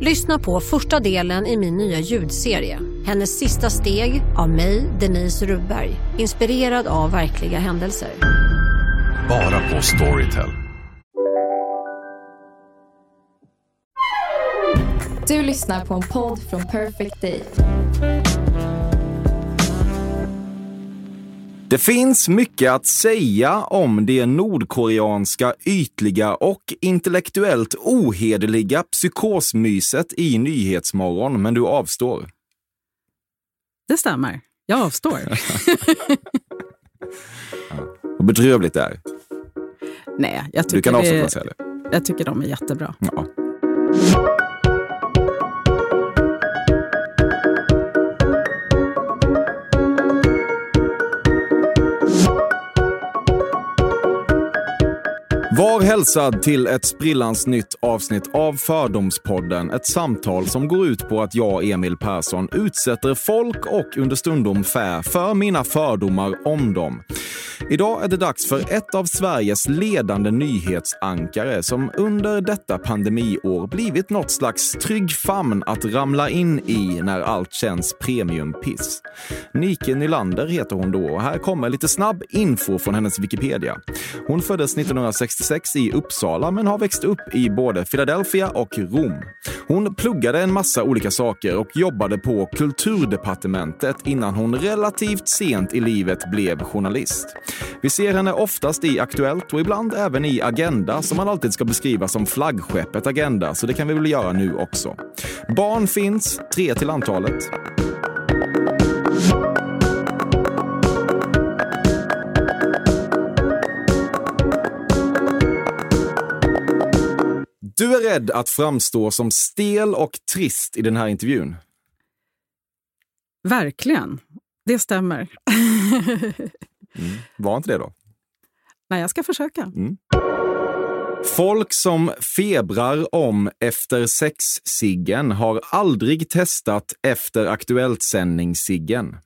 Lyssna på första delen i min nya ljudserie. Hennes sista steg av mig, Denise Rubberg. Inspirerad av verkliga händelser. Bara på Storytel. Du lyssnar på en podd från Perfect Day. Det finns mycket att säga om det nordkoreanska ytliga och intellektuellt ohederliga psykosmyset i Nyhetsmorgon, men du avstår. Det stämmer. Jag avstår. Vad bedrövligt det är. Nej, jag tycker, Du kan avstå det- från att säga det. jag tycker de är jättebra. Ja. Var hälsad till ett sprillans nytt avsnitt av Fördomspodden. Ett samtal som går ut på att jag, Emil Persson, utsätter folk och understundom fä för mina fördomar om dem. Idag är det dags för ett av Sveriges ledande nyhetsankare som under detta pandemiår blivit något slags trygg famn att ramla in i när allt känns premiumpiss. Nike Nylander heter hon då och här kommer lite snabb info från hennes Wikipedia. Hon föddes 1966 i Uppsala men har växt upp i både Philadelphia och Rom. Hon pluggade en massa olika saker och jobbade på Kulturdepartementet innan hon relativt sent i livet blev journalist. Vi ser henne oftast i Aktuellt och ibland även i Agenda som man alltid ska beskriva som flaggskeppet Agenda, så det kan vi väl göra nu också. Barn finns, tre till antalet. Du är rädd att framstå som stel och trist i den här intervjun. Verkligen. Det stämmer. Var inte det då? Nej, jag ska försöka. Folk som febrar om efter sex-ciggen har aldrig testat efter Aktuellt-sändning-ciggen.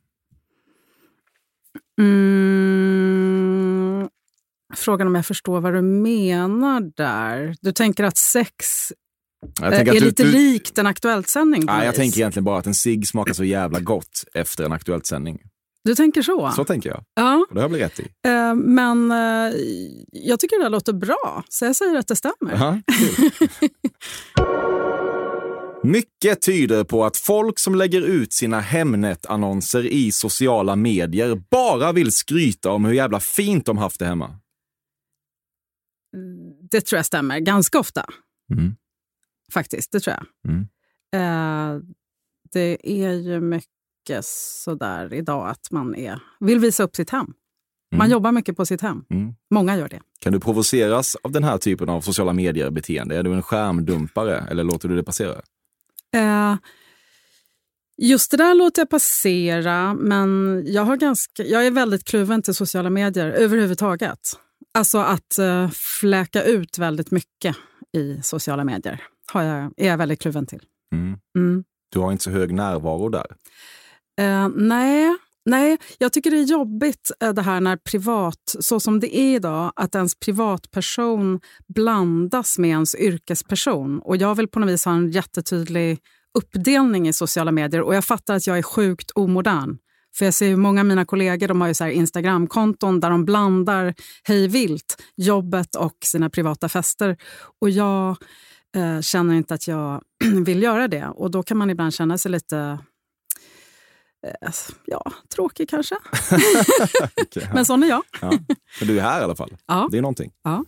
Mm, frågan om jag förstår vad du menar där. Du tänker att sex Jag eh, är du- lite du- likt en Aktuellt-sändning? Nej, jag tänker egentligen bara att en cigg smakar så jävla gott efter en Aktuellt-sändning. Du tänker så? Så tänker jag. Ja, Och det har jag väl rätt i. eh, men eh, jag tycker det där låter bra, så jag säger att det stämmer. Kul. Mycket tyder på att folk som lägger ut sina Hemnet-annonser i sociala medier bara vill skryta om hur jävla fint de haft det hemma. Det tror jag stämmer ganska ofta. Mm. Faktiskt, det tror jag. Mm. Eh, det är ju mycket sådär idag att man är, vill visa upp sitt hem. Man Mm. jobbar mycket på sitt hem. Mm. Många gör det. Kan du provoceras av den här typen av sociala medier-beteende? Är du en skärmdumpare eller låter du det passera? Eh, just det där låter jag passera, men jag, har ganska, jag är väldigt kluven till sociala medier överhuvudtaget. Alltså att eh, fläka ut väldigt mycket i sociala medier har jag, är jag väldigt kluven till. Mm. Mm. Du har inte så hög närvaro där. Eh, nej, nej, jag tycker det är jobbigt eh, det här när privat, så som det är idag, att ens privatperson blandas med ens yrkesperson. Och jag vill på något vis ha en jättetydlig uppdelning i sociala medier och jag fattar att jag är sjukt omodern. För jag ser ju många av mina kollegor de har ju så här Instagramkonton där de blandar hejvilt jobbet och sina privata fester. Och jag eh, känner inte att jag vill göra det. Och då kan man ibland känna sig lite eh, ja, tråkig kanske. Ja. Men sån är jag. Ja. Men du är här i alla fall. Ja. Det är någonting. Ja.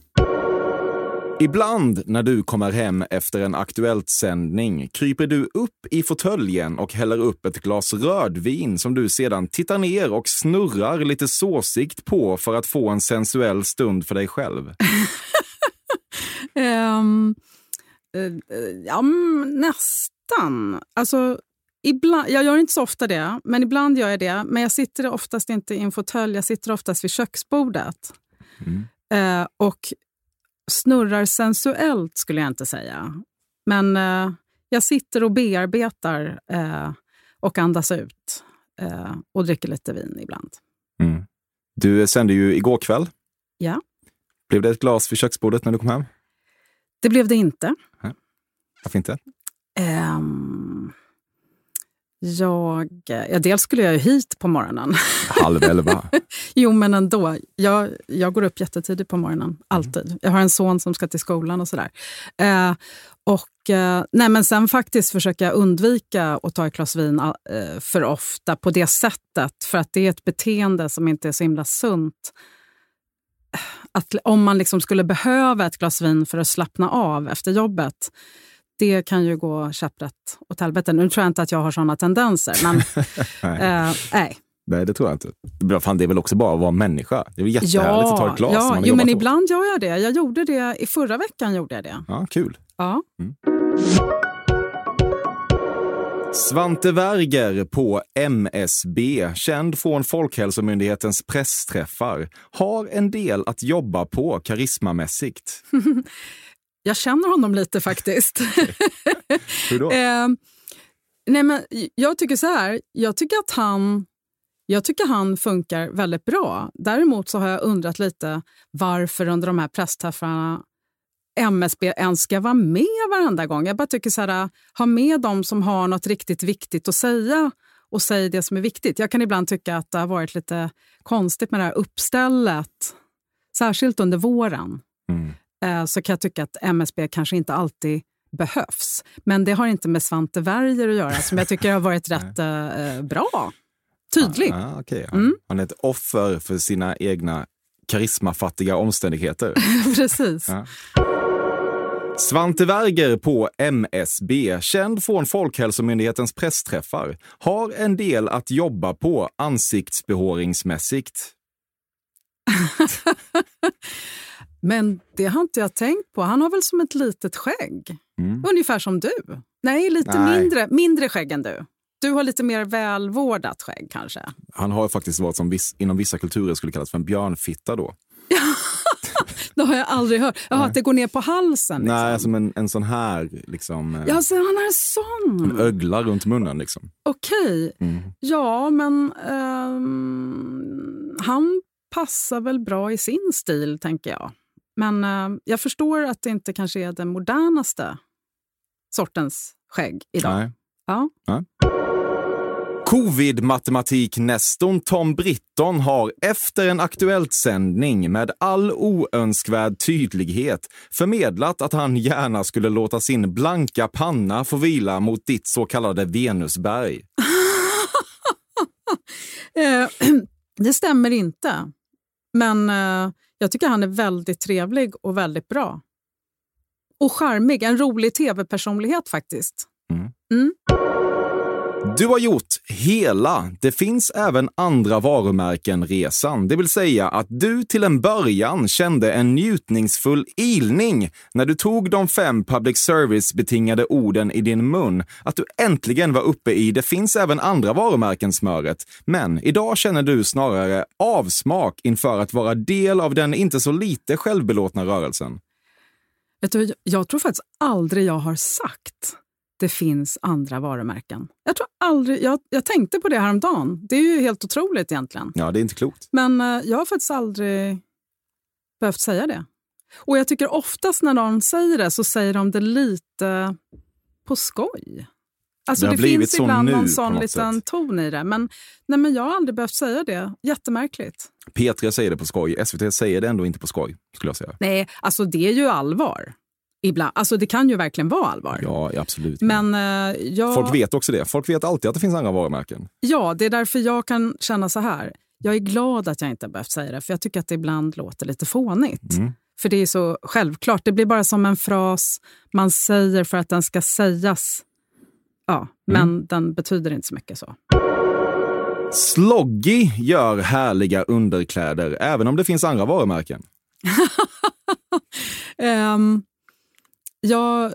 Ibland när du kommer hem efter en Aktuellt-sändning kryper du upp i fåtöljen och häller upp ett glas rödvin som du sedan tittar ner och snurrar lite såsigt på för att få en sensuell stund för dig själv. Eh, eh, ja, mm, nästan. Alltså, ibland, jag gör inte så ofta det, men ibland gör jag det. Men jag sitter oftast inte i en fåtölj, jag sitter oftast vid köksbordet. Mm. Eh, och snurrar sensuellt skulle jag inte säga. Men eh, jag sitter och bearbetar eh, och andas ut. Eh, och dricker lite vin ibland. Mm. Du sände ju igår kväll. Ja. Blev det ett glas vid köksbordet när du kom hem? Det blev det inte. Varför inte? Ehm, jag, ja, dels skulle jag ju hit på morgonen. Halv elva. jo, men ändå. Jag, jag går upp jättetidigt på morgonen. Alltid. Jag har en son som ska till skolan och sådär. Eh, och, eh, nej, men sen faktiskt försöker jag undvika att ta ett glas vin eh, för ofta på det sättet. För att det är ett beteende som inte är så himla sunt. Att om man liksom skulle behöva ett glas vin för att slappna av efter jobbet det kan ju gå käpprätt åt helvete. Nu tror jag inte att jag har såna tendenser, men nej. Eh, nej. nej, det tror jag inte. Fan, det är väl också bara att vara människa? Det är väl jättehärligt ja, att ta ett glas ja, jo, men hårt. ibland gör jag det. Jag gjorde det i förra veckan. gjorde jag det. Ja, kul. Ja. Mm. Svante Werger på MSB, känd från Folkhälsomyndighetens pressträffar, har en del att jobba på karismamässigt. Jag känner honom lite faktiskt. Hur då? eh, nej men, jag tycker så här, jag tycker att han jag tycker han funkar väldigt bra. Däremot så har jag undrat lite varför under de här pressträffarna MSB ens ska vara med varenda gång. Jag bara tycker så här, ha med dem som har något riktigt viktigt att säga och säg det som är viktigt. Jag kan ibland tycka att det har varit lite konstigt med det här uppstället, särskilt under våren. Mm. Eh, så kan jag tycka att MSB kanske inte alltid behövs. Men det har inte med Svante Werger att göra, som jag tycker har varit rätt eh, bra. Tydlig. Ah, ah, okay. Mm. Han är ett offer för sina egna karismafattiga omständigheter. Precis. Ja. Svante Werger på MSB, känd från Folkhälsomyndighetens pressträffar, har en del att jobba på ansiktsbehåringsmässigt. Men det har inte jag tänkt på. Han har väl som ett litet skägg? Mm. Ungefär som du. Nej, lite Nej. Mindre, mindre skägg än du. Du har lite mer välvårdat skägg kanske. Han har faktiskt varit som viss, inom vissa kulturer skulle kallas för en björnfitta då. Det har jag aldrig hört. Jaha, att det går ner på halsen? Liksom. Nej, som en, en sån här liksom, eh, Ja, så han har en sån. en ögla runt munnen. Liksom. Okej. Mm. Ja, men ehm, han passar väl bra i sin stil, tänker jag. Men eh, jag förstår att det inte kanske är den modernaste sortens skägg idag. Nej. Ja. Covid-matematik-nestorn Tom Britton har efter en Aktuellt-sändning med all oönskvärd tydlighet förmedlat att han gärna skulle låta sin blanka panna få vila mot ditt så kallade Venusberg. Eh, det stämmer inte. Men eh, jag tycker han är väldigt trevlig och väldigt bra. Och charmig. En rolig tv-personlighet faktiskt. Mm. Mm. Du har gjort hela Det finns även andra varumärken-resan. Det vill säga att du till en början kände en njutningsfull ilning när du tog de fem public service-betingade orden i din mun. Att du äntligen var uppe i Det finns även andra varumärken-smöret. Men idag känner du snarare avsmak inför att vara del av den inte så lite självbelåtna rörelsen. Vet du, jag tror faktiskt aldrig jag har sagt det finns andra varumärken. Jag, tror aldrig, jag, jag tänkte på det häromdagen. Det är ju helt otroligt egentligen. Ja, det är inte klokt. Men eh, jag har faktiskt aldrig behövt säga det. Och jag tycker oftast när någon säger det så säger de det lite på skoj. Alltså Det det, finns ibland nu någon sån liten sätt. ton i det. Men, nej, men jag har aldrig behövt säga det. Jättemärkligt. P3 säger det på skoj. SVT säger det ändå inte på skoj, skulle jag säga. Nej, alltså det är ju allvar. Ibland. Alltså det kan ju verkligen vara allvar. Ja, absolut. Men eh, jag... Folk vet också det. Folk vet alltid att det finns andra varumärken. Ja, det är därför jag kan känna så här. Jag är glad att jag inte har behövt säga det, för jag tycker att det ibland låter lite fånigt. Mm. För det är så självklart. Det blir bara som en fras man säger för att den ska sägas. Ja, men Mm. den betyder inte så mycket så. Sloggy gör härliga underkläder, även om det finns andra varumärken. Um, jag,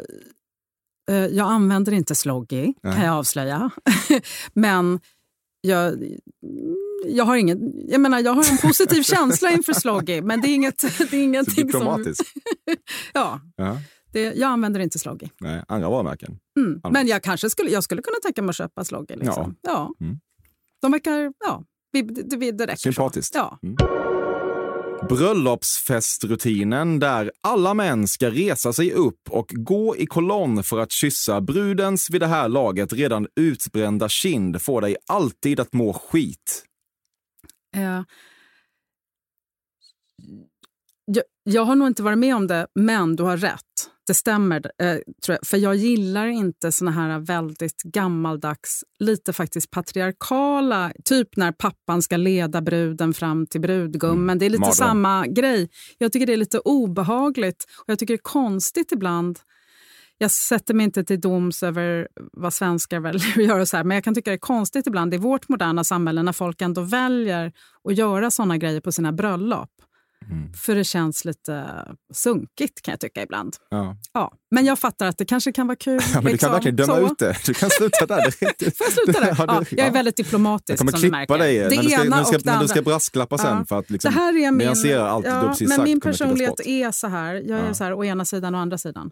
Eh, jag använder inte Sloggy, Nej. kan jag avslöja. Men jag, jag, har ingen, jag, menar, jag har en positiv känsla inför Sloggy, men det är, inget, det är ingenting som... Ja, Ja. det, jag använder inte Sloggy. Nej, andra varumärken. Mm. Men jag kanske skulle, jag skulle kunna tänka mig att köpa Sloggy. Liksom. Ja. Mm. De verkar... Ja, det, det, det räcker så. Sympatiskt. Ja. Bröllopsfestrutinen där alla män ska resa sig upp och gå i kolonn för att kyssa brudens vid det här laget redan utbrända kind får dig alltid att må skit. Uh, jag, jag har nog inte varit med om det, men du har rätt. Det stämmer. Eh, tror jag. För jag gillar inte såna här väldigt gammaldags, lite faktiskt patriarkala, typ när pappan ska leda bruden fram till brudgummen. Det är lite Mardröm. samma grej. Jag tycker det är lite obehagligt och jag tycker det är konstigt ibland. Jag sätter mig inte till doms över vad svenskar väljer att göra, så här, men jag kan tycka det är konstigt ibland i vårt moderna samhälle när folk ändå väljer att göra såna grejer på sina bröllop. För det känns lite sunkigt kan jag tycka ibland. Ja. Ja, men jag fattar att det kanske kan vara kul. Ja, men du liksom. kan verkligen döma Så. ut det. Du kan sluta där. Får jag sluta där? Ja, jag är väldigt diplomatisk Jag kommer som du klippa märker. dig Det när du ska, när du ska, när du ska brasklappa sen. För att liksom det här är min, allt du ja, precis Men sagt min personlighet är så här. Jag är så här å ena sidan och å andra sidan.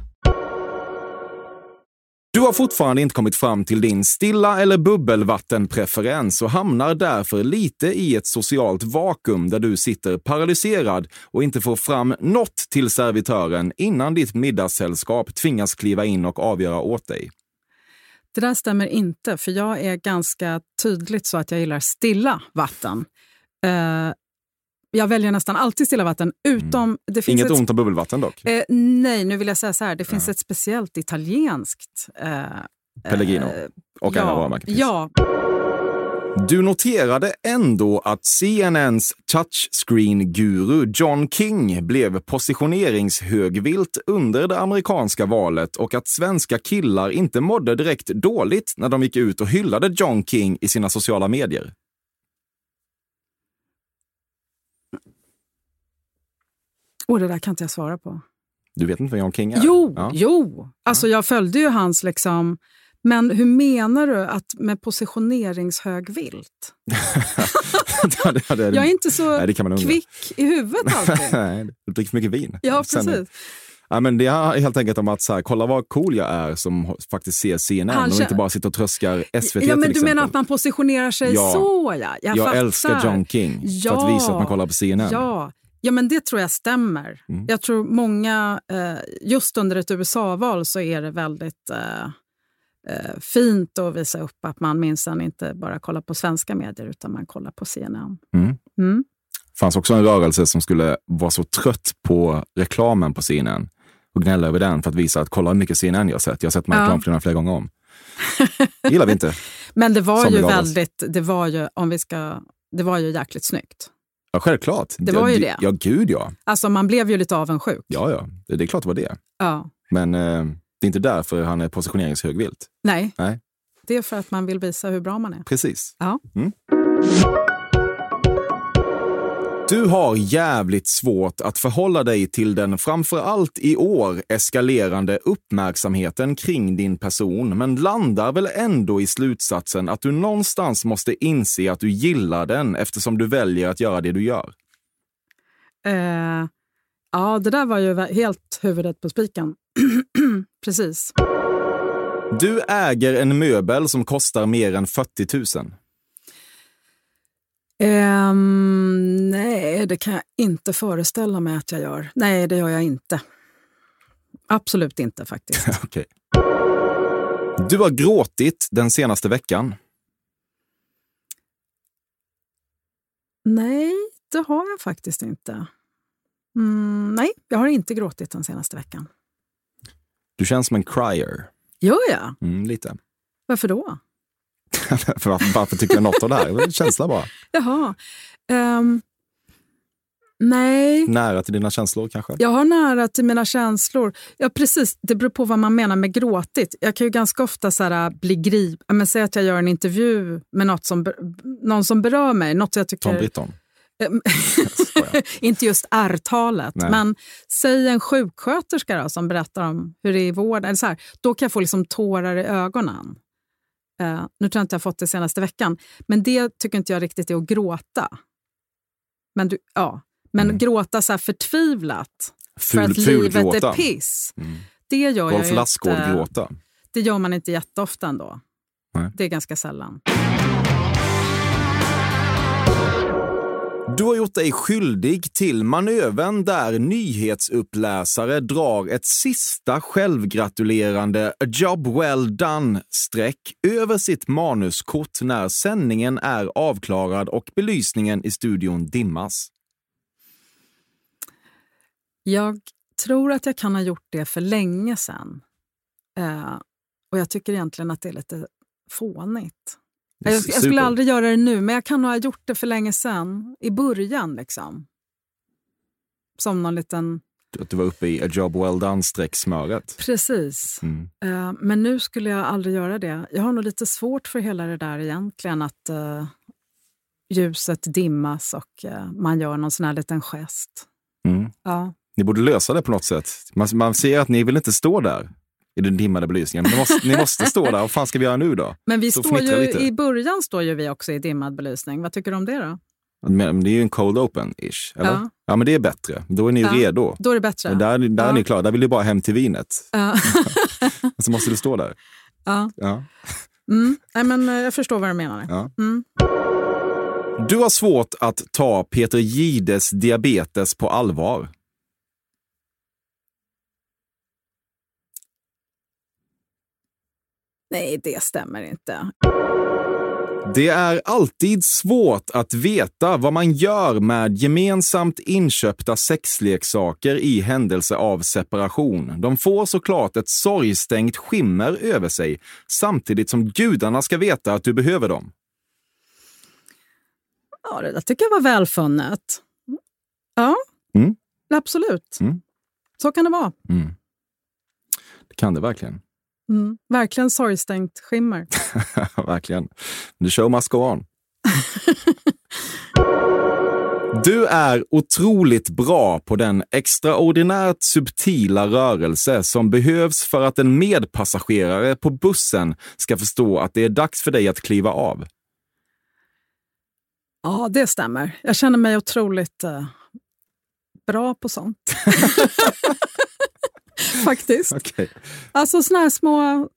Du har fortfarande inte kommit fram till din stilla eller bubbelvattenpreferens och hamnar därför lite i ett socialt vakuum där du sitter paralyserad och inte får fram något till servitören innan ditt middagssällskap tvingas kliva in och avgöra åt dig. Det där stämmer inte, för jag är ganska tydligt så att jag gillar stilla vatten. Eh, jag väljer nästan alltid stilla vatten, utom... Det finns Inget ett, ont om bubbelvatten dock. Eh, nej, nu vill jag säga så här. Det finns ett speciellt italienskt... Eh, Pellegrino. eh, Och ja, varumärken. Ja, Du noterade ändå att CNNs touchscreen-guru John King blev positioneringshögvilt under det amerikanska valet och att svenska killar inte mådde direkt dåligt när de gick ut och hyllade John King i sina sociala medier. Oh, det där kan inte jag svara på. Du vet inte vem John King är? Jo, Ja. jo. Alltså jag följde ju hans... liksom... Men hur menar du att med positioneringshögvilt? Ja, det- det- Jag är inte så Nej, det kan man undra. kvick i huvudet alltid. Nej, du dricker för mycket vin. Ja, Sen- precis. Ja, men det är helt enkelt om att så här, kolla vad cool jag är som faktiskt ser CNN Han och inte bara sitter och tröskar SVT Ja, men du exempel. menar att man positionerar sig Ja. så, ja. Jag, Jag älskar John King för att visa att man kollar på CNN. Ja. Ja, men det tror jag stämmer. Mm. Jag tror många, eh, just under ett USA-val så är det väldigt eh, eh, fint att visa upp att man minsann inte bara kollar på svenska medier utan man kollar på CNN. Mm. Mm. fanns också en rörelse som skulle vara så trött på reklamen på CNN och gnälla över den för att visa att kolla hur mycket CNN jag har sett. Jag har sett de här reklamfilmerna flera gånger om. Det gillar vi inte. Men det var Som ju väldigt, det var ju, om vi ska, det var ju jäkligt snyggt. Ja, självklart. Det var ju det. Ja, gud ja. Alltså man blev ju lite avundsjuk. Ja, ja. Det, det är klart det var det. Ja. Men eh, det är inte därför han är positioneringshögvilt. Nej. Nej. det är för att man vill visa hur bra man är. Precis. Ja. Mm. Du har jävligt svårt att förhålla dig till den framför allt i år eskalerande uppmärksamheten kring din person, men landar väl ändå i slutsatsen att du någonstans måste inse att du gillar den eftersom du väljer att göra det du gör. Eh, ja, det där var ju helt huvudet på spiken. Precis. Du äger en möbel som kostar mer än 40 000. Ehm, nej, det kan jag inte föreställa mig att jag gör. Nej, det gör jag inte. Absolut inte faktiskt. Okej. Du har gråtit den senaste veckan. nej, det har jag faktiskt inte. Mm, nej, jag har inte gråtit den senaste veckan. Du känns som en crier. Gör jag? Mm, lite. Varför då? varför, varför tycker jag något av det här? Det är en känsla bara. Jaha. Ehm, nej, Nära till dina känslor kanske? jag har nära till mina känslor. Ja, precis. Det beror på vad man menar med gråtit. Jag kan ju ganska ofta så här, bli grip... Men säg att jag gör en intervju med något som, någon som berör mig. Något jag tycker... Tom Britton? Ehm, inte just R-talet, men säg en sjuksköterska då, som berättar om hur det är i vården. Eller så här, då kan jag få liksom tårar i ögonen. Eh, nu tror jag inte jag har fått det senaste veckan, men det tycker inte jag riktigt är att gråta. Men, du, ja. men Mm. gråta så här förtvivlat för Ful, att livet fulgråta. är piss. Mm. Det gör jag inte. gråta. Det gör man inte jätteofta ändå. Nej. Det är ganska sällan. Gjort dig skyldig till manövern där nyhetsuppläsare drar ett sista självgratulerande “a job well done”-streck över sitt manuskort när sändningen är avklarad och belysningen i studion dimmas. Jag tror att jag kan ha gjort det för länge sedan. Eh, och jag tycker egentligen att det är lite fånigt. Jag, jag skulle Super. aldrig göra det nu, men jag kan nog ha gjort det för länge sedan. I början liksom. Som någon liten... Att du var uppe i “a job well done”-streck-smöret. Precis. Mm. Eh, men nu skulle jag aldrig göra det. Jag har nog lite svårt för hela det där egentligen. Att eh, ljuset dimmas och eh, man gör någon sån här liten gest. Mm. Ja. Ni borde lösa det på något sätt. Man, man ser att ni vill inte stå där i den dimmade belysningen. Ni måste, ni måste stå där. Vad fan ska vi göra nu då? Men vi Så står ju, lite. i början står ju vi också i dimmad belysning. Vad tycker du om det då? Men det är ju en cold open-ish, eller? Ja. Ja. men det är bättre. Då är ni ju Ja. redo. Då är det bättre. Men där, där är Ja. ni klara. Där vill du bara hem till vinet. Ja. Och så måste du stå där. ja. Ja. Mm. Nej, men eh, jag förstår vad du menar. Mm. Du har svårt att ta Peter Gides diabetes på allvar. Nej, det stämmer inte. Det är alltid svårt att veta vad man gör med gemensamt inköpta sexleksaker i händelse av separation. De får såklart ett sorgstängt skimmer över sig, samtidigt som gudarna ska veta att du behöver dem. Ja, det där tycker jag var välfunnet. Ja, Mm. absolut. Mm. Så kan det vara. Mm. Det kan det verkligen. Mm. Verkligen sorgstängt skimmer. verkligen. The show must go on. Du är otroligt bra på den extraordinärt subtila rörelse som behövs för att en medpassagerare på bussen ska förstå att det är dags för dig att kliva av. Ja, det stämmer. Jag känner mig otroligt eh, bra på sånt. Faktiskt. Okej. Alltså såna här små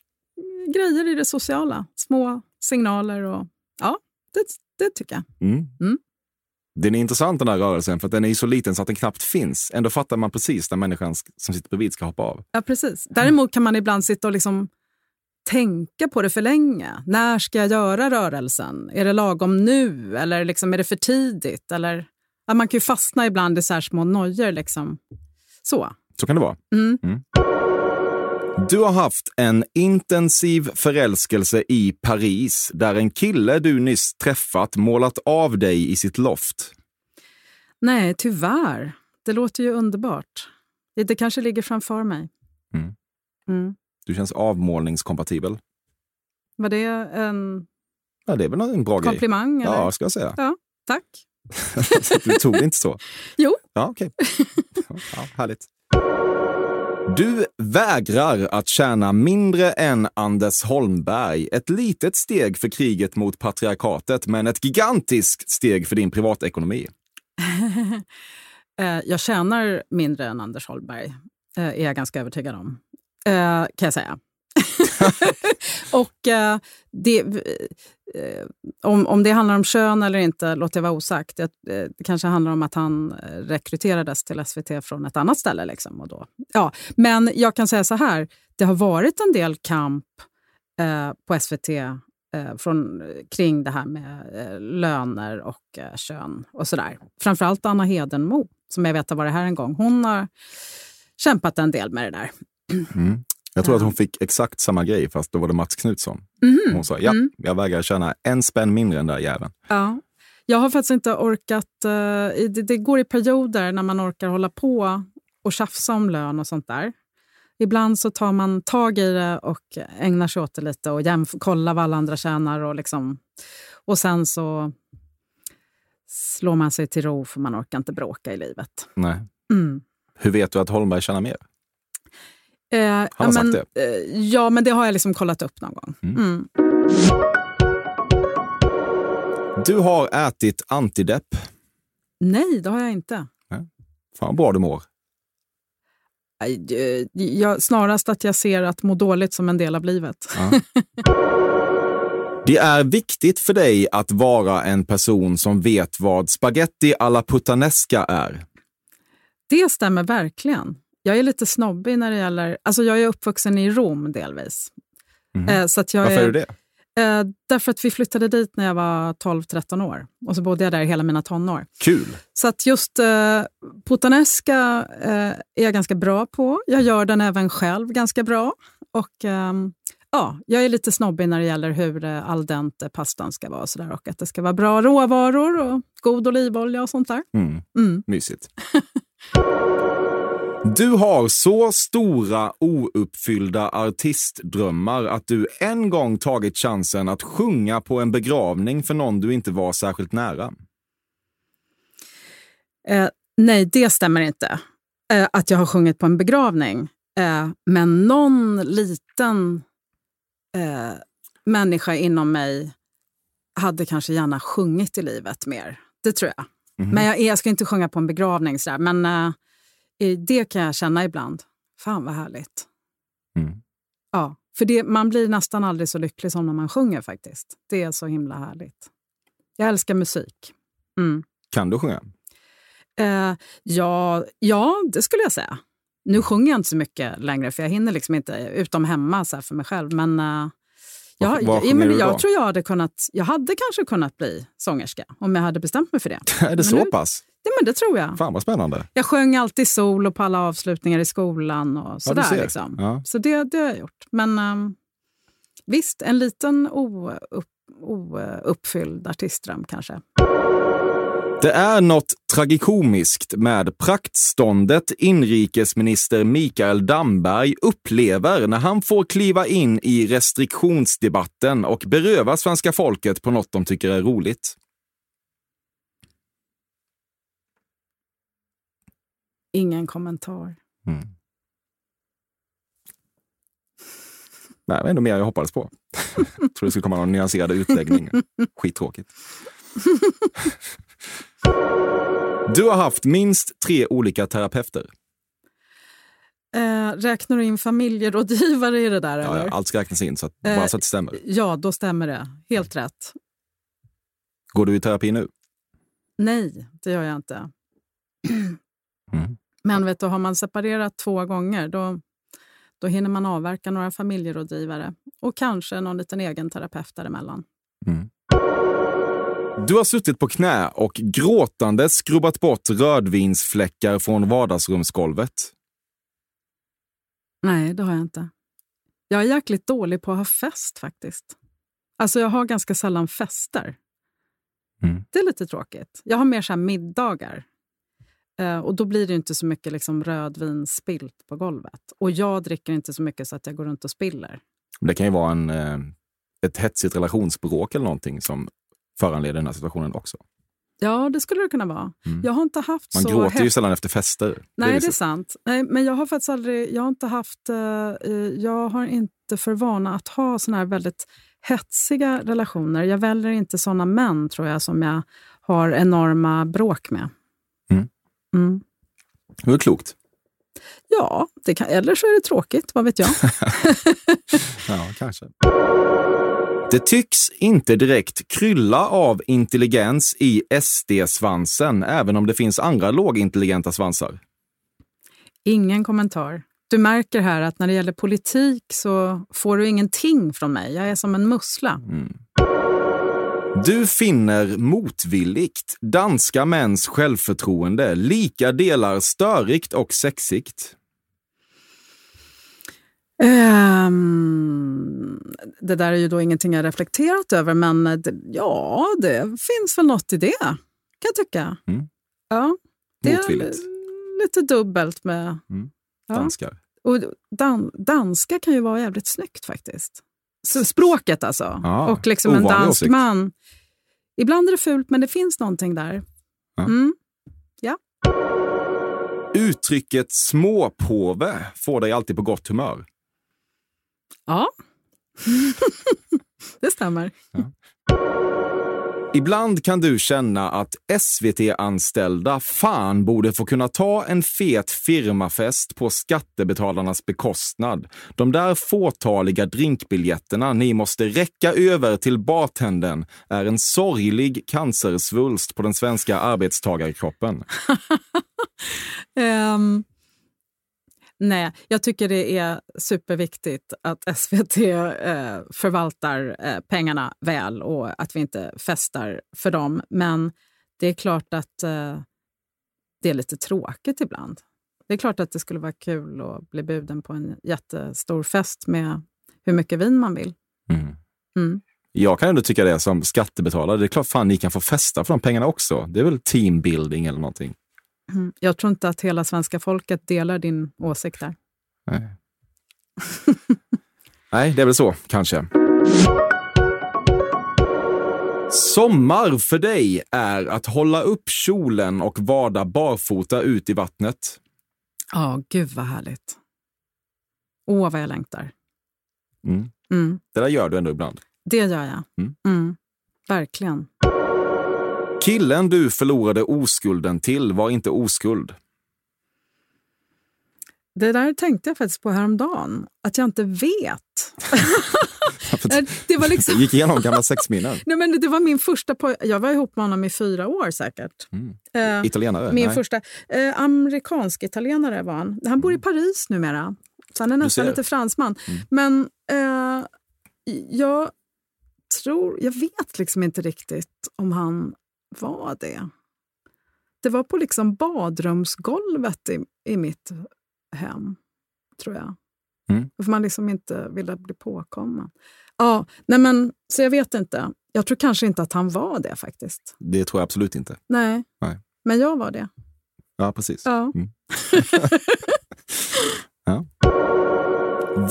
grejer i det sociala. Små signaler och ja, det, det tycker jag. Mm. Mm. Den är intressant den här rörelsen för att den är så liten så att den knappt finns. Ändå fattar man precis när människan som sitter bredvid ska hoppa av. Ja, precis. Däremot kan man ibland sitta och liksom tänka på det för länge. När ska jag göra rörelsen? Är det lagom nu? Eller liksom, är det för tidigt? Eller, ja, man kan ju fastna ibland i så här små nojor. Liksom. Så. Så kan det vara. Mm. Du har haft en intensiv förälskelse i Paris där en kille du nyss träffat målat av dig i sitt loft. Nej, tyvärr. Det låter ju underbart. Det, kanske ligger framför mig. Mm. Mm. Du känns avmålningskompatibel. Var det en Ja, det är väl en bra grej. komplimang? Eller? Ja, ska jag säga. Tack. du tog det inte så? Jo. Ja, okej. Ja, härligt. Du vägrar att tjäna mindre än Anders Holmberg. Ett litet steg för kriget mot patriarkatet, men ett gigantiskt steg för din privatekonomi. Eh, jag tjänar mindre än Anders Holmberg, eh, är jag ganska övertygad om. Eh, kan jag säga. och eh, det, eh, om, om det handlar om kön eller inte låter jag vara osagt. Det, eh, det kanske handlar om att han eh, rekryterades till SVT från ett annat ställe. Liksom, och då. Ja, men jag kan säga så här, det har varit en del kamp eh, på SVT eh, från, kring det här med eh, löner och eh, kön och sådär. Framförallt Anna Hedenmo, som jag vet har varit här en gång. Hon har kämpat en del med det där. Mm. Jag tror att hon fick exakt samma grej, fast då var det Mats Knutsson. Mhm. Hon sa, ja, Mm. jag vägrar tjäna en spänn mindre än den där jäveln. Ja. Jag har faktiskt inte orkat... eh, det, det går i perioder när man orkar hålla på och tjafsa om lön och sånt där. Ibland så tar man tag i det och ägnar sig åt det lite och jämf- kollar vad alla andra tjänar. Och, liksom, och sen så slår man sig till ro för man orkar inte bråka i livet. Nej. Mm. Hur vet du att Holmberg tjänar mer? Eh, han ja, sagt men, eh, ja, men det har jag liksom kollat upp någon gång. Mm. Mm. Du har ätit antidepp. Nej, det har jag inte. Fan vad bra du mår. Eh, Jag, snarast att jag ser att må dåligt som en del av livet. Ja. Det är viktigt för dig att vara en person som vet vad spaghetti alla puttanesca är. Det stämmer verkligen. Jag är lite snobbig när det gäller... Alltså jag är uppvuxen i Rom delvis. Eh, så att jag Varför är du det? Eh, därför att vi flyttade dit när jag var 12-13 år. Och så bodde jag där hela mina tonår. Kul. Så att just eh, puttanesca eh, är jag ganska bra på. Jag gör den även själv ganska bra. Och ehm, ja, jag är lite snobbig när det gäller hur eh, al dente pastan ska vara. Och, så där, och att det ska vara bra råvaror och god olivolja och sånt där. Mm. Mm. Mysigt. Du har så stora ouppfyllda artistdrömmar att du en gång tagit chansen att sjunga på en begravning för någon du inte var särskilt nära. Eh, nej, det stämmer inte. Eh, att jag har sjungit på en begravning. Eh, men någon liten eh, människa inom mig hade kanske gärna sjungit i livet mer. Det tror jag. Mhm. Men jag, jag ska inte sjunga på en begravning. Sådär. Men eh, det kan jag känna ibland. Fan vad härligt. Mm. Ja, för det, man blir nästan aldrig så lycklig som när man sjunger faktiskt. Det är så himla härligt. Jag älskar musik. Mm. Kan du sjunga? Eh, ja, ja, det skulle jag säga. Nu sjunger jag inte så mycket längre, för jag hinner liksom inte, utom hemma så för mig själv. Men, eh, ja, Vad- vad ja, sjunger men du jag tror jag hade kunnat, jag hade kanske kunnat bli sångerska om jag hade bestämt mig för det. Är det Men så nu- pass? Ja, men det tror jag. Fan vad spännande. Jag sjöng alltid solo på alla avslutningar i skolan och Ja, sådär. ser. liksom. Ja. Så det, det har jag gjort. Men ehm, visst, en liten oupp, ouppfylld artistdröm kanske. Det är något tragikomiskt med praktståndet inrikesminister Mikael Damberg upplever när han får kliva in i restriktionsdebatten och beröva svenska folket på något de tycker är roligt. Ingen kommentar. Mm. Nej, det var ändå mer jag hoppades på. Jag tror det skulle komma någon nyanserad utläggning. Skittråkigt. Du har haft minst tre olika terapeuter. Eh, räknar du in familjerådgivare i det där? Ja, eller? allt ska räknas in, så att, Eh, bara så att det stämmer. Ja, då stämmer det. Helt rätt. Går du i terapi nu? Nej, det gör jag inte. Mm. Men vet du, har man separerat två gånger då, då hinner man avverka några familjerådgivare och kanske någon liten egen terapeut däremellan. Mm. Du har suttit på knä och gråtande skrubbat bort rödvinsfläckar från vardagsrumsgolvet. Nej, det har jag inte. Jag är jäkligt dålig på att ha fest faktiskt. Alltså jag har ganska sällan fester. Mm. Det är lite tråkigt. Jag har mer så middagar. Eh, och då blir det inte så mycket liksom rödvin spilt på golvet. Och jag dricker inte så mycket så att jag går runt och spiller. Det kan ju vara en, eh, ett hetsigt relationsbråk eller någonting som föranleder den här situationen också. Ja, det skulle det kunna vara. Mm. Jag har inte haft Man så... gråter ju sällan efter fester. Nej, det är viset. sant. Nej, men jag har faktiskt aldrig... Jag har inte haft... eh, jag har inte för vana att ha såna här väldigt hetsiga relationer. Jag väljer inte såna män, tror jag, som jag har enorma bråk med. Mm. Mm. Det är klokt. Ja, kan, eller så är det tråkigt. Vad vet jag? Ja, kanske. Det tycks inte direkt krylla av intelligens i SD-svansen, även om det finns andra lågintelligenta svansar. Ingen kommentar. Du märker här att när det gäller politik så får du ingenting från mig. Jag är som en mussla. Du finner motvilligt danska mäns självförtroende lika delar störigt och sexigt. Ehm, det där är ju då ingenting jag reflekterat över, men det, ja, det finns väl något i det, kan jag tycka. Mm. Ja, det är Motvilligt. lite dubbelt med... Mm. Ja. Danskar. Och dan, danska kan ju vara jävligt snyggt faktiskt. Språket alltså. Ja, och liksom en dansk åsikt. man. Ibland är det fult, men det finns någonting där. Ja. Mm. Uttrycket småpåve får dig alltid på gott humör. Ja, det stämmer. Ibland kan du känna att SVT-anställda fan borde få kunna ta en fet firmafest på skattebetalarnas bekostnad. De där fåtaliga drinkbiljetterna ni måste räcka över till bartendern är en sorglig cancersvulst på den svenska arbetstagarkroppen. um, nej, jag tycker det är superviktigt att SVT eh, förvaltar eh, pengarna väl och att vi inte festar för dem. Men det är klart att eh, det är lite tråkigt ibland. Det är klart att det skulle vara kul att bli bjuden på en jättestor fest med hur mycket vin man vill. Mm. Mm. Jag kan ändå tycka det som skattebetalare. Det är klart fan ni kan få festa för de pengarna också. Det är väl teambuilding eller någonting. Mm. Jag tror inte att hela svenska folket delar din åsikt där. Nej. Nej, det är väl så kanske. Sommar för dig är att hålla upp kjolen och vada barfota ut i vattnet. Ja, gud vad härligt. Åh, vad jag längtar. Mm. Mm. Det där gör du ändå ibland. Det gör jag. Mm. Mm. Verkligen. Killen du förlorade oskulden till var inte oskuld. Det där tänkte jag faktiskt på häromdagen, att jag inte vet. det var liksom... Gick igenom gamla sexminnen. Nej, men det var min första poj- Jag var ihop med honom i fyra år säkert. Mm. Eh, Italienare? min Nej. första eh, amerikansk-italienare var han. Han bor i Paris numera, så han är nästan lite fransman. Mm. Men eh, jag tror... Jag vet liksom inte riktigt om han var det. Det var på liksom badrumsgolvet i, i mitt hem, tror jag. Mm. För man liksom inte ville bli påkommen. Ja, nej men, så jag vet inte. Jag tror kanske inte att han var det faktiskt. Det tror jag absolut inte. Nej, Nej. men jag var det. Ja, precis. Ja. Mm. ja.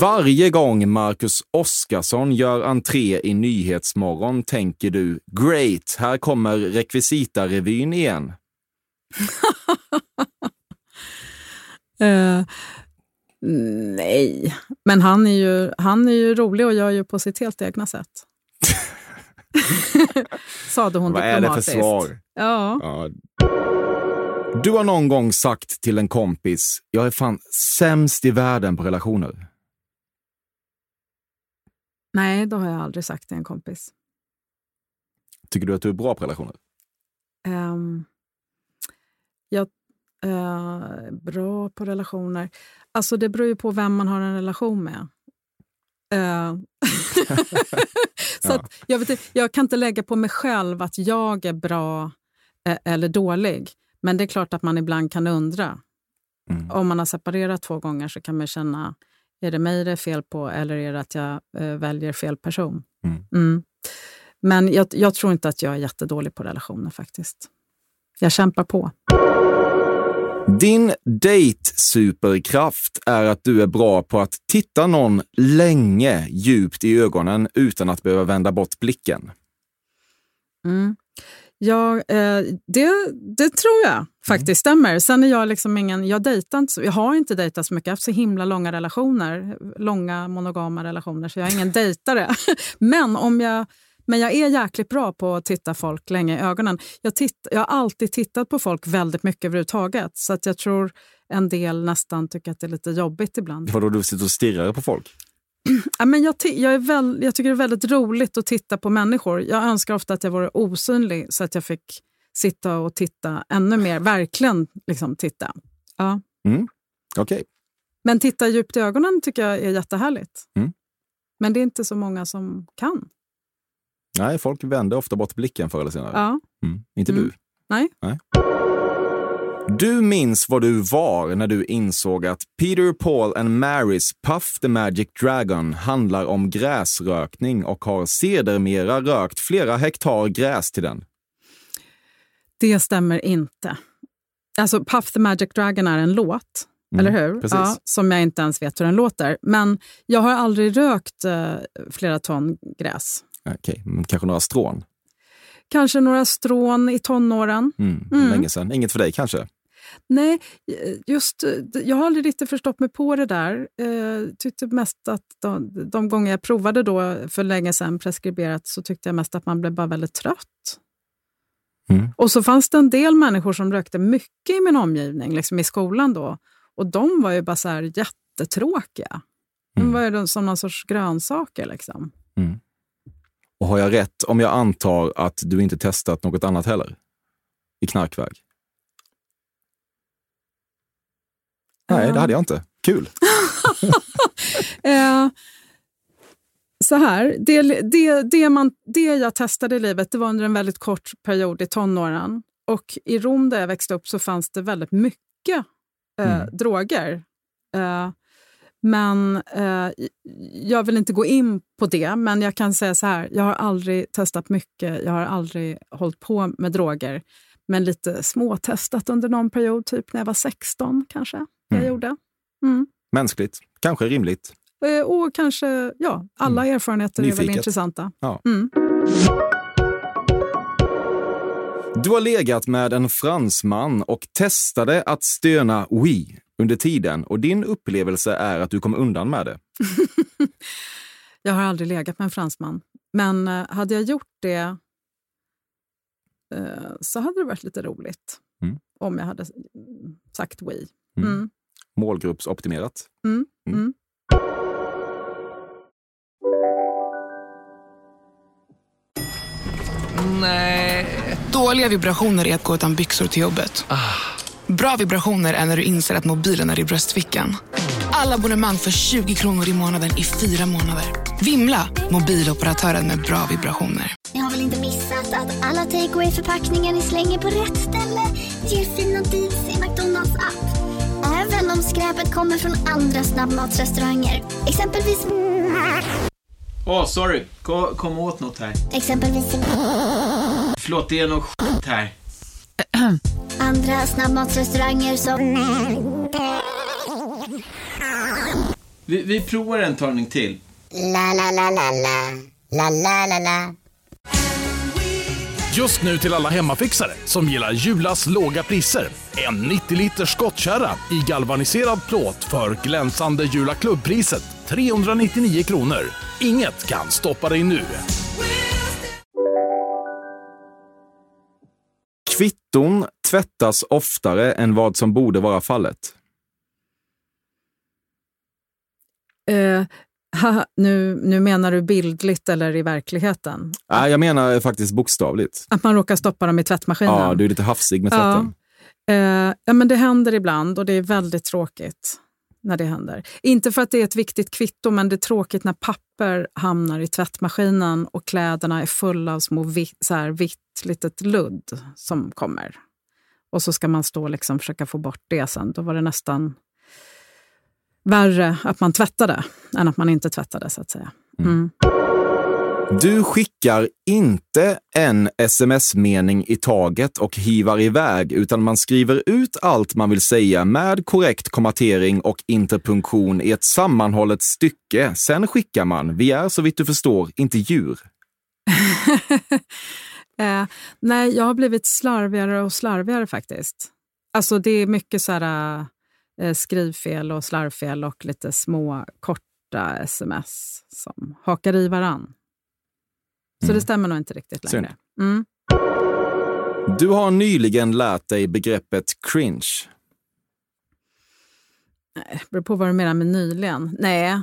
Varje gång Marcus Oskarsson gör entré i Nyhetsmorgon tänker du “Great, här kommer rekvisitarevyn igen”. Eh, nej, men han är, ju, han är ju rolig och gör ju på sitt helt egna sätt. Sade hon Vad är det för diplomatiskt. svar? Ja. Ja. Du har någon gång sagt till en kompis “Jag är fan sämst i världen på relationer”. Nej, det har jag aldrig sagt till en kompis. Tycker du att du är bra på relationer? Um, jag eh, bra på relationer. Alltså det beror ju på vem man har en relation med. Eh, så Ja. jag, vet, jag kan inte lägga på mig själv att jag är bra eh, eller dålig. Men det är klart att man ibland kan undra. Mm. Om man har separerat två gånger så kan man känna, är det mig det är fel på eller är det att jag eh, väljer fel person? Mm. Mm. Men jag, jag tror inte att jag är jättedålig på relationer faktiskt. Jag kämpar på. Din date-superkraft är att du är bra på att titta någon länge djupt i ögonen utan att behöva vända bort blicken. Mm. Jag, eh, det, det tror jag faktiskt stämmer. Sen är jag liksom ingen... Jag, dejtar inte, jag har inte dejtat så mycket. Jag har haft så himla långa relationer. Långa monogama relationer, så jag är ingen dejtare. Men, om jag, men jag är jäkligt bra på att titta folk länge i ögonen. Jag, titt, jag har alltid tittat på folk väldigt mycket överhuvudtaget. Så att jag tror en del nästan tycker att det är lite jobbigt ibland. Vadå, du sitter och stirrar på folk? Ja, men jag, jag, är väl, jag tycker det är väldigt roligt att titta på människor. Jag önskar ofta att jag vore osynlig så att jag fick sitta och titta ännu mer. Verkligen liksom titta. Ja. Okej. Men titta djupt i ögonen tycker jag är jättehärligt. Mm. Men det är inte så många som kan. Nej, folk vänder ofta bort blicken förr eller senare. Ja. Mm. Inte Mm. du. Nej. Du minns vad du var när du insåg att Peter, Paul and Marys Puff the Magic Dragon handlar om gräsrökning och har sedermera rökt flera hektar gräs till den. Det stämmer inte. Alltså Puff the Magic Dragon är en låt, Mm, eller hur? precis. Ja, som jag inte ens vet hur den låter. Men jag har aldrig rökt eh, flera ton gräs. Okej, men kanske några strån. Kanske några strån i tonåren. Mm. Mm. Länge sedan. Inget för dig kanske? Nej, just eh, jag har aldrig riktigt förstått mig på det där. Eh, tyckte mest att de, de gånger jag provade då för länge sedan preskriberat så tyckte jag mest att man blev bara väldigt trött. Mm. Och så fanns det en del människor som rökte mycket i min omgivning, liksom i skolan då. Och de var ju bara så här jättetråkiga. De Mm. var ju som någon sorts grönsaker. Liksom. Mm. Och har jag rätt om jag antar att du inte testat något annat heller? I knarkväg? Nej, det hade jag inte. Kul. Eh, så här, det, det, det, man, det jag testade i livet det var under en väldigt kort period i tonåren. Och i Rom där jag växte upp så fanns det väldigt mycket eh, Mm. droger. Men eh, jag vill inte gå in på det, men jag kan säga så här. Jag har aldrig testat mycket, jag har aldrig hållit på med droger. Men lite småtestat under någon period, typ när jag var 16 kanske. Jag Mm. gjorde. Mm. Mänskligt. Kanske rimligt. Eh, Och kanske, ja, alla erfarenheter är väl Nyfiket. intressanta. Ja. Mm. Du har legat med en fransman och testade att stöna oui under tiden och din upplevelse är att du kom undan med det. Jag har aldrig legat med en fransman. Men eh, hade jag gjort det eh, så hade det varit lite roligt Mm. om jag hade sagt oui. Mm. Mm. Målgruppsoptimerat. Mm. Mm. Mm. Nej. Dåliga vibrationer är att gå utan byxor till jobbet. Bra vibrationer är när du inser att mobilen är i bröstfickan. Alla abonnemang för 20 kronor i månaden i fyra månader. Vimla! Mobiloperatören med bra vibrationer. Ni har väl inte missat att alla takeaway förpackningar ni slänger på rätt ställe ger fina deals i McDonalds app. Även om skräpet kommer från andra snabbmatsrestauranger. Exempelvis... Åh, sorry. Kom, kom åt något här. Exempelvis... Förlåt, det är något skit här. Andra snabbmatsrestauranger som... Vi, vi provar en talning till. La, la, la, la, la. La, la, la, la. Just nu till alla hemmafixare som gillar Julas låga priser. En 90 liters skottkärra i galvaniserad plåt för glänsande Jula klubbpriset 399 kronor. Inget kan stoppa dig nu. Kvitton tvättas oftare än vad som borde vara fallet. Eh, haha, nu, nu menar du bildligt eller i verkligheten? Nej, jag menar faktiskt bokstavligt. Att man råkar stoppa dem i tvättmaskinen? Ja, du är lite hafsig med tvätten. Eh, ja, men det händer ibland och det är väldigt tråkigt när det händer. Inte för att det är ett viktigt kvitto, men det är tråkigt när papper hamnar i tvättmaskinen och kläderna är fulla av små vitt, så här, vitt litet ludd som kommer. Och så ska man stå och liksom försöka få bort det sen. Då var det nästan värre att man tvättade än att man inte tvättade, så att säga. Mm. Du skickar inte en sms-mening i taget och hivar iväg, utan man skriver ut allt man vill säga med korrekt kommatering och interpunktion i ett sammanhållet stycke. Sen skickar man. Vi är, så vitt du förstår, inte djur. Eh, nej, jag har blivit slarvigare och slarvigare faktiskt. Alltså det är mycket så här, eh, skrivfel och slarvfel och lite små korta sms som hakar i varann. Så det stämmer nog inte riktigt längre. Mm. Du har nyligen lärt dig begreppet cringe. Nej, beror på vad du menar med nyligen. Nej,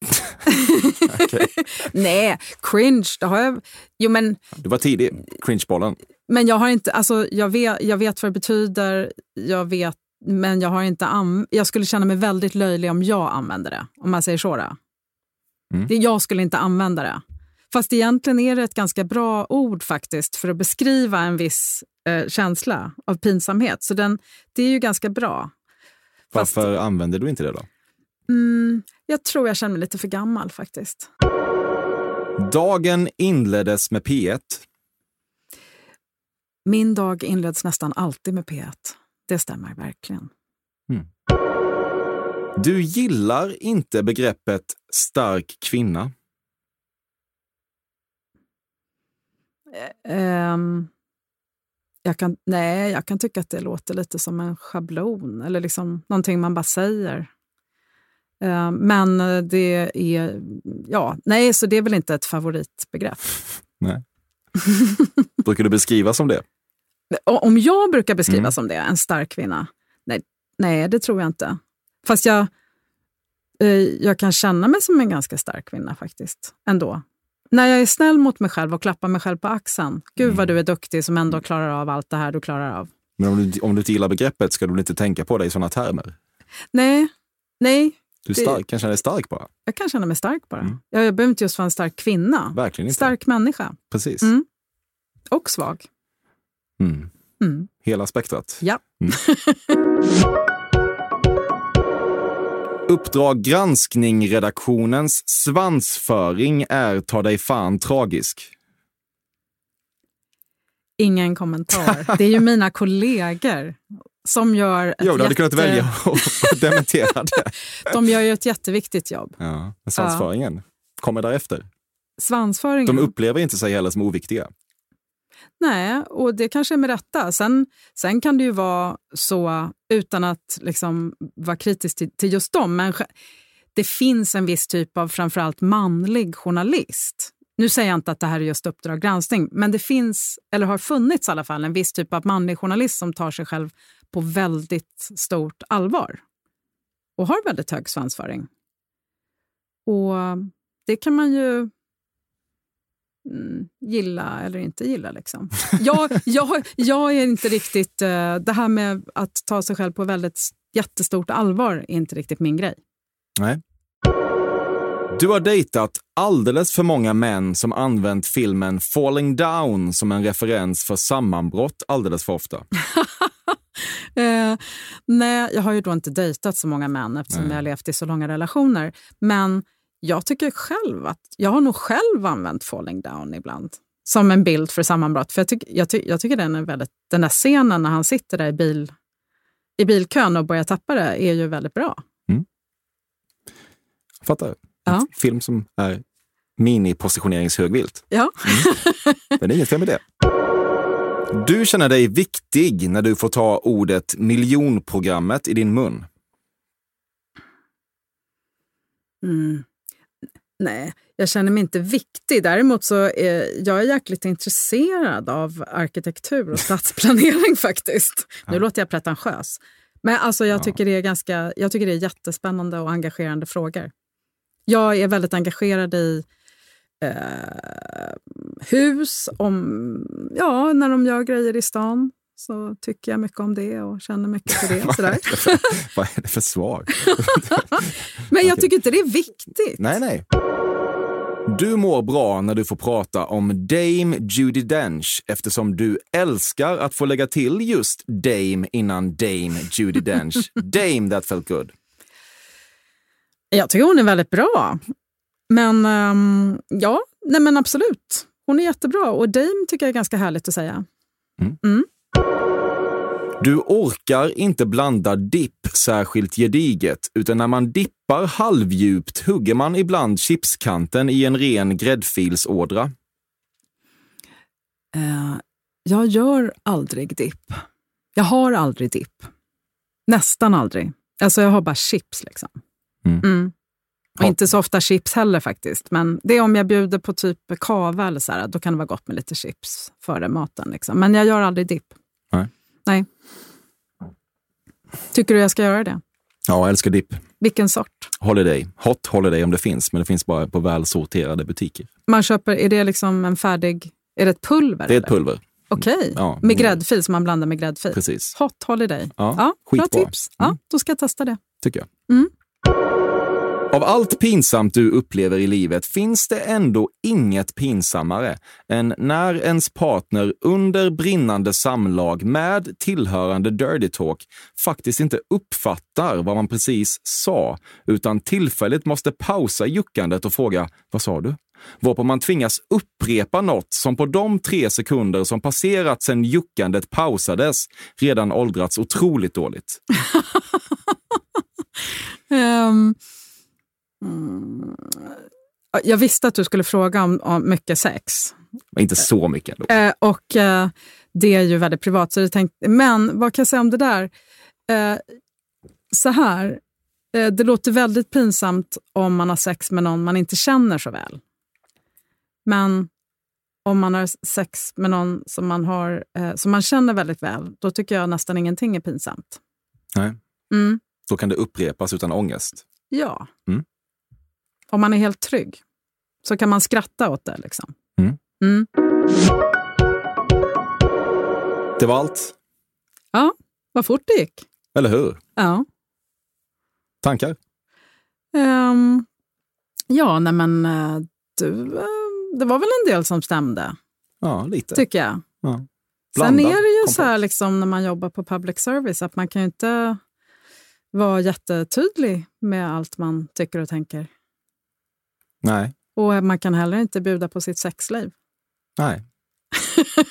Nej, cringe, det har jag... Jo, men, Du var tidig, cringebollen. men jag har inte... Alltså, jag, vet, jag vet vad det betyder, jag vet, men jag har inte... An, jag skulle känna mig väldigt löjlig om jag använde det, om man säger så. Då. Mm. Jag skulle inte använda det. Fast egentligen är det ett ganska bra ord faktiskt för att beskriva en viss eh, känsla av pinsamhet. Så den, det är ju ganska bra. Fast- Varför använder du inte det då? Mm, jag tror jag känner mig lite för gammal faktiskt. Dagen inleddes med P1. Min dag inleds nästan alltid med P1. Det stämmer verkligen. Du gillar inte begreppet stark kvinna. Ehm, jag kan, nej, jag kan tycka att det låter lite som en schablon eller liksom någonting man bara säger. Ehm, men det är... Ja, nej, så det är väl inte ett favoritbegrepp. Nej. Brukar du beskriva som det? Om jag brukar beskriva Mm. som det, en stark kvinna? Nej, nej, det tror jag inte. Fast jag, eh, jag kan känna mig som en ganska stark kvinna faktiskt. Ändå. När jag är snäll mot mig själv och klappar mig själv på axeln. Gud vad du är duktig som ändå klarar av allt det här du klarar av. Men om du, om du inte gillar begreppet ska du inte tänka på det i sådana termer? Nej, nej. Du stark, kan känna dig stark bara. Jag kan känna mig stark bara. Jag, jag behöver inte just vara en stark kvinna. Verkligen inte. Stark människa. Precis. Mm. Och svag. Mm. Mm. Hela spektrat. Ja. Mm. Uppdrag granskning-redaktionens svansföring är ta dig fan tragisk. Ingen kommentar. Det är ju mina kollegor som gör Jo, du hade kunnat jätte- välja att dementera det. De gör ju ett jätteviktigt jobb. Ja, men svansföringen kommer därefter. Svansföringen. De upplever inte sig heller som oviktiga. Nej, och det kanske är med rätta. Sen, sen kan det ju vara så, utan att liksom vara kritisk till, till just dem, men det finns en viss typ av framförallt manlig journalist. Nu säger jag inte att det här är just Uppdrag granskning, men det finns, eller har funnits i alla fall, en viss typ av manlig journalist som tar sig själv på väldigt stort allvar och har väldigt hög svansföring. Och det kan man ju mm, gilla eller inte gilla. Liksom. Jag, jag, jag är inte riktigt... eh, det här med att ta sig själv på väldigt jättestort allvar är inte riktigt min grej. Nej. Du har dejtat alldeles för många män som använt filmen Falling Down som en referens för sammanbrott alldeles för ofta. Eh, nej, jag har ju då inte dejtat så många män eftersom Nej. jag har levt i så långa relationer. Men jag tycker själv att jag har nog själv använt falling down ibland som en bild för sammanbrott. För jag, tyck, jag, ty, jag tycker den är väldigt, den där scenen när han sitter där i, bil, i bilkön och börjar tappa det är ju väldigt bra. Fattar? Ja. En film som är mini-positioneringshögvilt. Ja. Men det är inget fel med det. Du känner dig viktig när du får ta ordet miljonprogrammet i din mun. Mm. Nej, jag känner mig inte viktig. Däremot så är jag är jäkligt intresserad av arkitektur och stadsplanering faktiskt. Nu låter jag pretentiös. Men alltså jag, tycker det är ganska, jag tycker det är jättespännande och engagerande frågor. Jag är väldigt engagerad i eh, hus, om, ja, när de gör grejer i stan så tycker jag mycket om det och känner mycket för det. Sådär. Vad är det för svar? Men jag tycker inte det är viktigt. Nej, nej. Du mår bra när du får prata om Dame Judi Dench eftersom du älskar att få lägga till just Dame innan Dame Judi Dench. Dame that felt good. Jag tycker hon är väldigt bra. Men ehm, ja, nej men absolut. Hon är jättebra och Dame tycker jag är ganska härligt att säga. Du orkar inte blanda dipp särskilt gediget, utan när man dippar halvdjupt hugger man ibland chipskanten i en ren gräddfilsådra. Eh, jag gör aldrig dipp. Jag har aldrig dipp. Nästan aldrig. Alltså jag har bara chips liksom. Mm. Mm. Och Ja. inte så ofta chips heller faktiskt. Men det är om jag bjuder på typ kava eller så här, då kan det vara gott med lite chips före maten. Liksom. Men jag gör aldrig dipp. Nej. Nej. Tycker du jag ska göra det? Ja, jag älskar dipp. Vilken sort? Holiday. Hot Holiday om det finns, men det finns bara på välsorterade butiker. Man köper, är det liksom en färdig... Är det ett pulver? Det är ett eller? pulver. Okej, Ja. med gräddfil som man blandar med gräddfil. Precis. Hot Holiday. Ja, bra skitbra. tips. Ja, då ska jag testa det. tycker jag. Mm. Av allt pinsamt du upplever i livet finns det ändå inget pinsammare än när ens partner under brinnande samlag med tillhörande dirty talk faktiskt inte uppfattar vad man precis sa, utan tillfälligt måste pausa juckandet och fråga “Vad sa du?” Varpå man tvingas upprepa något som på de tre sekunder som passerat sedan juckandet pausades redan åldrats otroligt dåligt. um... mm, jag visste att du skulle fråga om, om mycket sex. Men inte så mycket ändå. Eh, och eh, det är ju väldigt privat. Så jag tänkte, men vad kan jag säga om det där? Eh, så här, eh, det låter väldigt pinsamt om man har sex med någon man inte känner så väl. Men om man har sex med någon som man, har, eh, som man känner väldigt väl, då tycker jag nästan ingenting är pinsamt. Nej. Mm. Då kan det upprepas utan ångest. Ja. Mm. Om man är helt trygg så kan man skratta åt det. Liksom. Mm. Mm. Det var allt. Ja, vad fort det gick. Eller hur? Ja. Tankar? Ehm, ja, nej men eh, du, eh, det var väl en del som stämde, Ja, lite. tycker jag. Ja. Sen Blandad är det ju kompott. så här liksom, när man jobbar på public service att man kan ju inte vara jättetydlig med allt man tycker och tänker. Nej. Och man kan heller inte bjuda på sitt sexliv. Nej.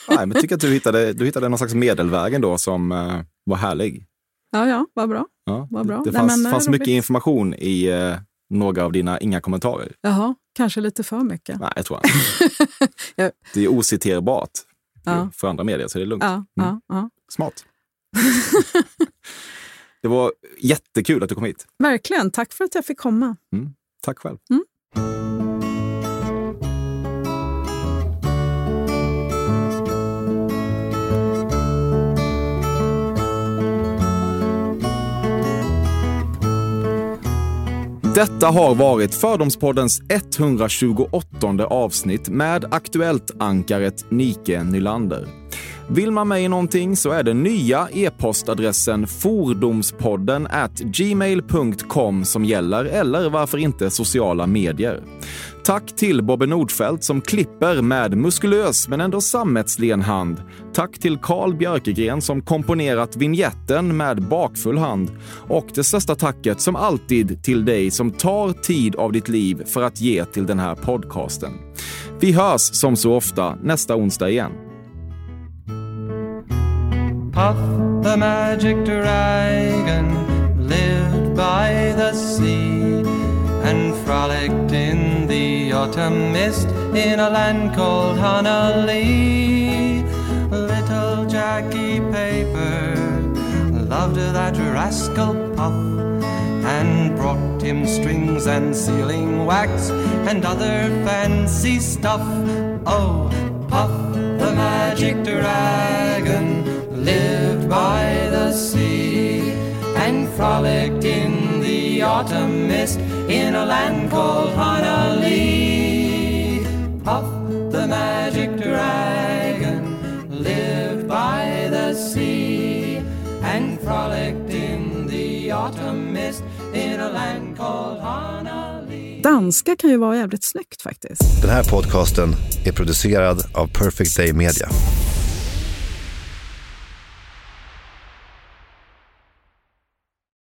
Nej, men jag tycker att du hittade, du hittade någon slags medelvägen då som eh, var härlig. Ja, ja, vad bra. Ja. Vad bra. Det Nej, fanns, eh, fanns roligt. mycket information i eh, några av dina inga kommentarer. Jaha, kanske lite för mycket. Nej, jag tror inte. Ja. Det är ociterbart Ja. för andra medier, så det är lugnt. Ja, ja, ja. Smart. det var jättekul att du kom hit. Verkligen. Tack för att jag fick komma. Mm. Tack själv. Mm. Detta har varit Fördomspoddens 128 avsnitt med Aktuellt-ankaret Nike Nylander. Vill man mig någonting så är den nya e-postadressen fordomspodden at gmail.com som gäller, eller varför inte sociala medier. Tack till Bobbe Nordfeldt som klipper med muskulös men ändå sammetslen hand. Tack till Carl Björkegren som komponerat vignetten med bakfull hand. Och det största tacket som alltid till dig som tar tid av ditt liv för att ge till den här podcasten. Vi hörs som så ofta nästa onsdag igen. Puff the magic dragon lived by the sea and frolicked in the autumn mist in a land called Honolulu. Little Jackie Paper loved that rascal Puff and brought him strings and sealing wax and other fancy stuff. Oh, Puff the magic dragon lived by the sea and frolicked in the autumn mist in a land called Honolulu. Puff the magic dragon lived by the sea and frolicked in the autumn mist in a land called Honolulu. Danska kan ju vara jävligt snyggt faktiskt. Den här podcasten är producerad av Perfect Day Media.